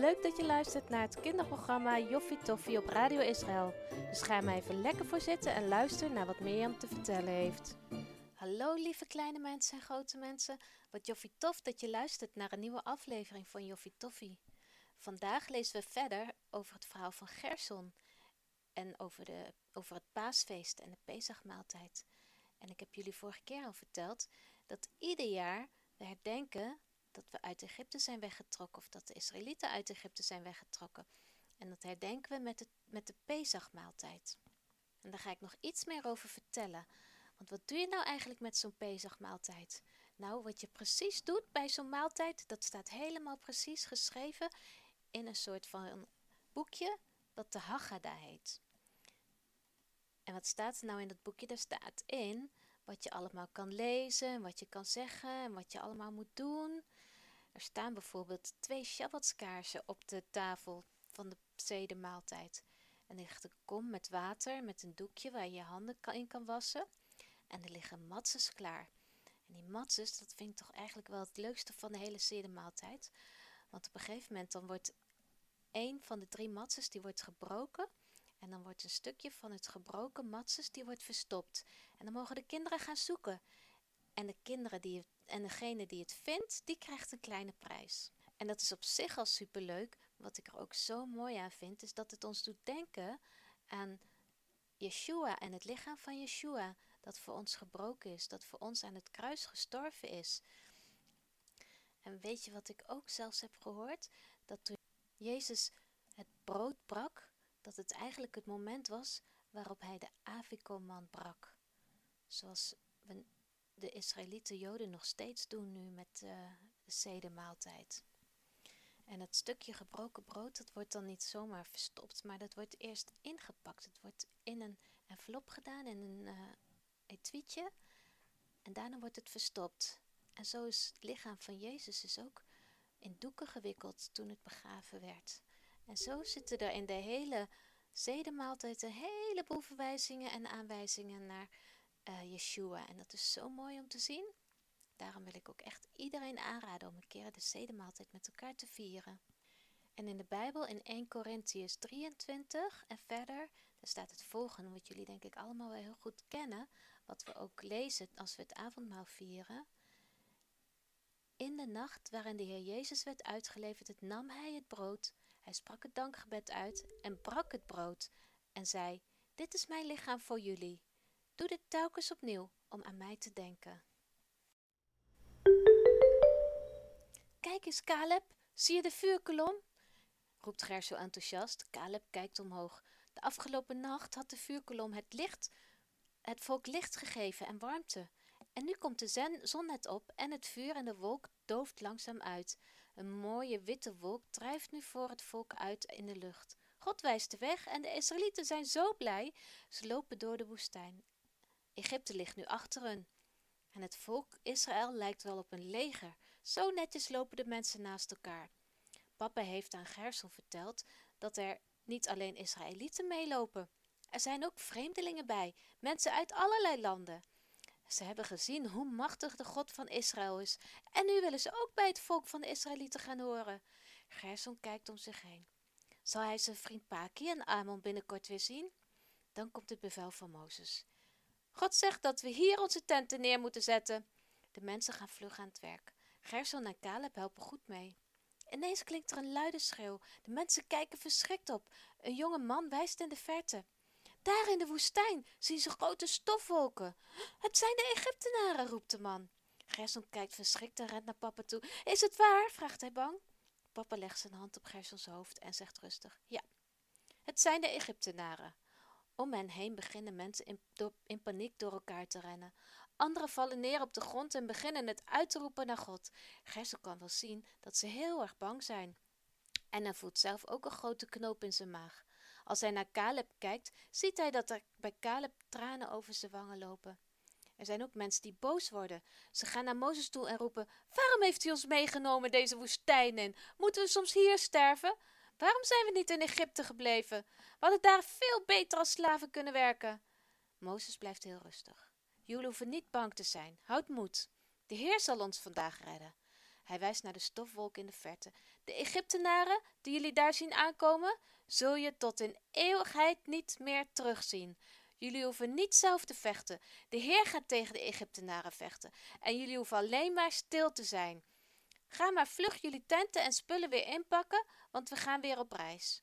Leuk dat je luistert naar het kinderprogramma Joffie Toffie op Radio Israël. Dus ga maar even lekker voor zitten en luister naar wat Mirjam te vertellen heeft. Hallo lieve kleine mensen en grote mensen. Wat Joffie tof dat je luistert naar een nieuwe aflevering van Joffie Toffie. Vandaag lezen we verder over het verhaal van Gerson en over, de, over het paasfeest en de Pesachmaaltijd. En ik heb jullie vorige keer al verteld dat ieder jaar we herdenken dat we uit Egypte zijn weggetrokken of dat de Israëlieten uit Egypte zijn weggetrokken. En dat herdenken we met de, met de Pesachmaaltijd. En daar ga ik nog iets meer over vertellen. Want wat doe je nou eigenlijk met zo'n Pesachmaaltijd? Nou, wat je precies doet bij zo'n maaltijd, dat staat helemaal precies geschreven in een soort van een boekje dat de Haggadah heet. En wat staat er nou in dat boekje? Daar staat in wat je allemaal kan lezen, wat je kan zeggen en wat je allemaal moet doen. Er staan bijvoorbeeld twee Shabbatskaarsen op de tafel van de zedemaaltijd. Er ligt een kom met water met een doekje waar je je handen in kan wassen. En er liggen matzes klaar. En die matzes, dat vind ik toch eigenlijk wel het leukste van de hele zedemaaltijd. Want op een gegeven moment dan wordt een van de drie matzes die wordt gebroken. En dan wordt een stukje van het gebroken matzes die wordt verstopt. En dan mogen de kinderen gaan zoeken. En de kinderen die het, en degene die het vindt, die krijgt een kleine prijs. En dat is op zich al superleuk. Wat ik er ook zo mooi aan vind, is dat het ons doet denken aan Yeshua en het lichaam van Yeshua. Dat voor ons gebroken is, dat voor ons aan het kruis gestorven is. En weet je wat ik ook zelfs heb gehoord? Dat toen Jezus het brood brak, dat het eigenlijk het moment was waarop hij de Avikoman brak. Zoals we de Israëlieten Joden nog steeds doen nu met uh, de zedemaaltijd. En dat stukje gebroken brood, dat wordt dan niet zomaar verstopt, maar dat wordt eerst ingepakt. Het wordt in een envelop gedaan, in een uh, etuietje. En daarna wordt het verstopt. En zo is het lichaam van Jezus is ook in doeken gewikkeld toen het begraven werd. En zo zitten er in de hele zedemaaltijd een heleboel verwijzingen en aanwijzingen naar uh, Yeshua. En dat is zo mooi om te zien. Daarom wil ik ook echt iedereen aanraden om een keer de zedemaaltijd met elkaar te vieren. En in de Bijbel in 1 Corinthians 23 en verder, daar staat het volgende, wat jullie denk ik allemaal wel heel goed kennen, wat we ook lezen als we het avondmaal vieren. In de nacht waarin de Heer Jezus werd uitgeleverd, nam hij het brood, hij sprak het dankgebed uit en brak het brood en zei: Dit is mijn lichaam voor jullie. Doe dit telkens opnieuw om aan mij te denken. Kijk eens, Caleb, zie je de vuurkolom? roept Gerso enthousiast. Caleb kijkt omhoog. De afgelopen nacht had de vuurkolom het licht, het volk licht gegeven en warmte. En nu komt de zon net op en het vuur en de wolk dooft langzaam uit. Een mooie witte wolk drijft nu voor het volk uit in de lucht. God wijst de weg en de Israëlieten zijn zo blij. Ze lopen door de woestijn. Egypte ligt nu achter hen. En het volk Israël lijkt wel op een leger. Zo netjes lopen de mensen naast elkaar. Papa heeft aan Gerson verteld dat er niet alleen Israëlieten meelopen. Er zijn ook vreemdelingen bij, mensen uit allerlei landen. Ze hebben gezien hoe machtig de God van Israël is. En nu willen ze ook bij het volk van de Israëlieten gaan horen. Gerson kijkt om zich heen. Zal hij zijn vriend Paki en Amon binnenkort weer zien? Dan komt het bevel van Mozes. God zegt dat we hier onze tenten neer moeten zetten. De mensen gaan vlug aan het werk. Gerson en Caleb helpen goed mee. Ineens klinkt er een luide schreeuw. De mensen kijken verschrikt op. Een jonge man wijst in de verte. Daar in de woestijn zien ze grote stofwolken. Het zijn de Egyptenaren, roept de man. Gerson kijkt verschrikt en rent naar papa toe. Is het waar? vraagt hij bang. Papa legt zijn hand op Gersons hoofd en zegt rustig: Ja, het zijn de Egyptenaren. Om hen heen beginnen mensen in, in paniek door elkaar te rennen. Anderen vallen neer op de grond en beginnen het uit te roepen naar God. Gersel kan wel zien dat ze heel erg bang zijn. En hij voelt zelf ook een grote knoop in zijn maag. Als hij naar Caleb kijkt, ziet hij dat er bij Caleb tranen over zijn wangen lopen. Er zijn ook mensen die boos worden. Ze gaan naar Mozes toe en roepen: Waarom heeft hij ons meegenomen deze woestijn in? Moeten we soms hier sterven? Waarom zijn we niet in Egypte gebleven? We hadden daar veel beter als slaven kunnen werken. Mozes blijft heel rustig. Jullie hoeven niet bang te zijn. Houd moed. De Heer zal ons vandaag redden. Hij wijst naar de stofwolk in de verte. De Egyptenaren die jullie daar zien aankomen, zul je tot in eeuwigheid niet meer terugzien. Jullie hoeven niet zelf te vechten. De Heer gaat tegen de Egyptenaren vechten. En jullie hoeven alleen maar stil te zijn. Ga maar vlug jullie tenten en spullen weer inpakken, want we gaan weer op reis.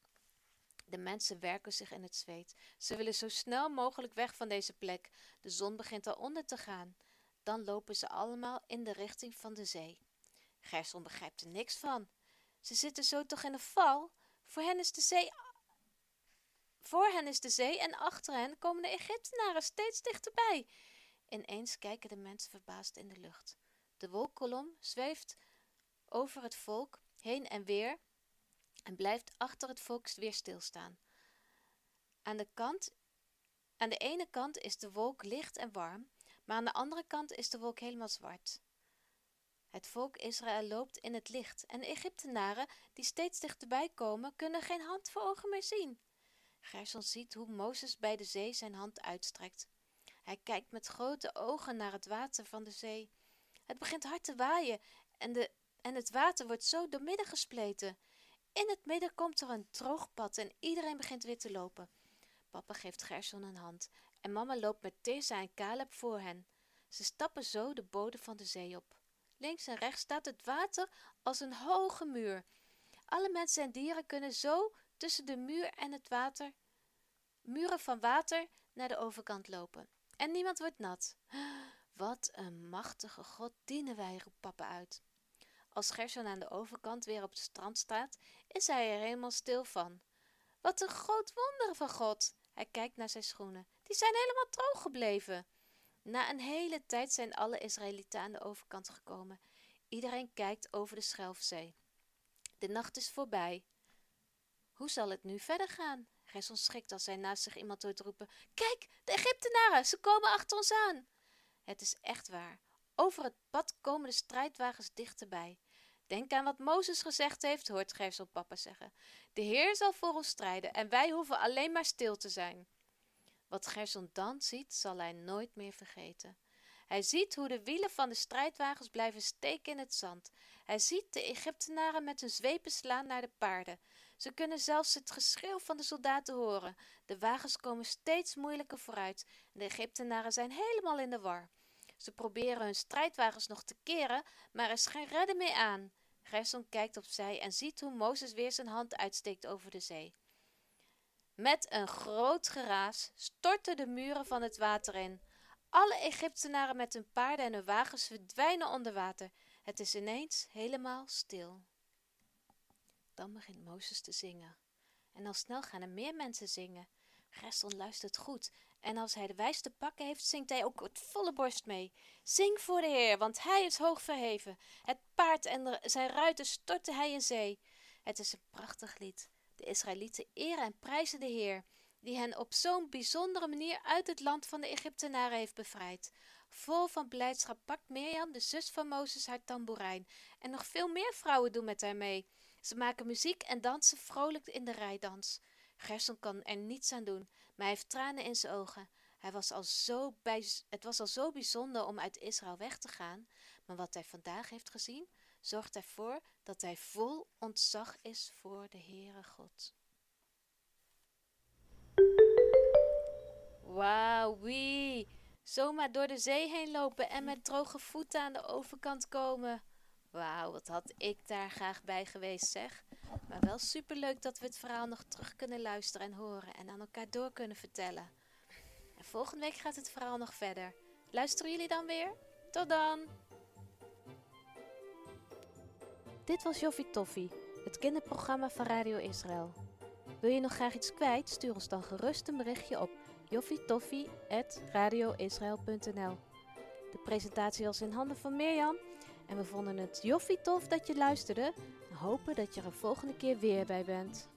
De mensen werken zich in het zweet. Ze willen zo snel mogelijk weg van deze plek. De zon begint al onder te gaan. Dan lopen ze allemaal in de richting van de zee. Gerson begrijpt er niks van. Ze zitten zo toch in een val? Voor hen is de zee. Voor hen is de zee en achter hen komen de Egyptenaren steeds dichterbij. Ineens kijken de mensen verbaasd in de lucht. De wolkkolom zweeft over het volk heen en weer en blijft achter het volk weer stilstaan. Aan de, kant, aan de ene kant is de wolk licht en warm, maar aan de andere kant is de wolk helemaal zwart. Het volk Israël loopt in het licht en de Egyptenaren, die steeds dichterbij komen, kunnen geen hand voor ogen meer zien. Gerson ziet hoe Mozes bij de zee zijn hand uitstrekt. Hij kijkt met grote ogen naar het water van de zee. Het begint hard te waaien en, de, en het water wordt zo doormidden gespleten. In het midden komt er een droog pad en iedereen begint weer te lopen. Papa geeft Gerson een hand en mama loopt met Tirza en Caleb voor hen. Ze stappen zo de bodem van de zee op. Links en rechts staat het water als een hoge muur. Alle mensen en dieren kunnen zo tussen de muur en het water, muren van water, naar de overkant lopen. En niemand wordt nat. Wat een machtige God dienen wij, roept papa uit. Als Gerson aan de overkant weer op het strand staat, is hij er helemaal stil van. Wat een groot wonder van God! Hij kijkt naar zijn schoenen. Die zijn helemaal droog gebleven. Na een hele tijd zijn alle Israëlieten aan de overkant gekomen. Iedereen kijkt over de Schelfzee. De nacht is voorbij. Hoe zal het nu verder gaan? Gerson schrikt als hij naast zich iemand hoort roepen: Kijk, de Egyptenaren, ze komen achter ons aan. Het is echt waar. Over het pad komen de strijdwagens dichterbij. Denk aan wat Mozes gezegd heeft, hoort Gerson papa zeggen. De Heer zal voor ons strijden en wij hoeven alleen maar stil te zijn. Wat Gerson dan ziet, zal hij nooit meer vergeten. Hij ziet hoe de wielen van de strijdwagens blijven steken in het zand. Hij ziet de Egyptenaren met hun zwepen slaan naar de paarden. Ze kunnen zelfs het geschreeuw van de soldaten horen. De wagens komen steeds moeilijker vooruit. De Egyptenaren zijn helemaal in de war. Ze proberen hun strijdwagens nog te keren, maar er is geen redden meer aan. Gerson kijkt opzij en ziet hoe Mozes weer zijn hand uitsteekt over de zee. Met een groot geraas storten de muren van het water in. Alle Egyptenaren met hun paarden en hun wagens verdwijnen onder water. Het is ineens helemaal stil. Dan begint Mozes te zingen. En al snel gaan er meer mensen zingen. Gerson luistert goed. En als hij de wijs te pakken heeft, zingt hij ook met volle borst mee. Zing voor de Heer, want hij is hoog verheven. Het paard en zijn ruiten stortte hij in zee. Het is een prachtig lied. De Israëlieten eren en prijzen de Heer, die hen op zo'n bijzondere manier uit het land van de Egyptenaren heeft bevrijd. Vol van blijdschap pakt Mirjam, de zus van Mozes, haar tamboerijn. En nog veel meer vrouwen doen met haar mee. Ze maken muziek en dansen vrolijk in de rijdans. Gerson kan er niets aan doen, maar hij heeft tranen in zijn ogen. Hij was al zo bij, het was al zo bijzonder om uit Israël weg te gaan, maar wat hij vandaag heeft gezien, zorgt ervoor dat hij vol ontzag is voor de Heere God. Wauw, wie! Zomaar door de zee heen lopen en met droge voeten aan de overkant komen. Wauw, wat had ik daar graag bij geweest, zeg. Maar wel superleuk dat we het verhaal nog terug kunnen luisteren en horen en aan elkaar door kunnen vertellen. En volgende week gaat het verhaal nog verder. Luisteren jullie dan weer? Tot dan! Dit was Joffie Toffie, het kinderprogramma van Radio Israël. Wil je nog graag iets kwijt? Stuur ons dan gerust een berichtje op joffitoffie.radioisrael.nl De presentatie was in handen van Mirjam en we vonden het joffie tof dat je luisterde en hopen dat je er volgende keer weer bij bent.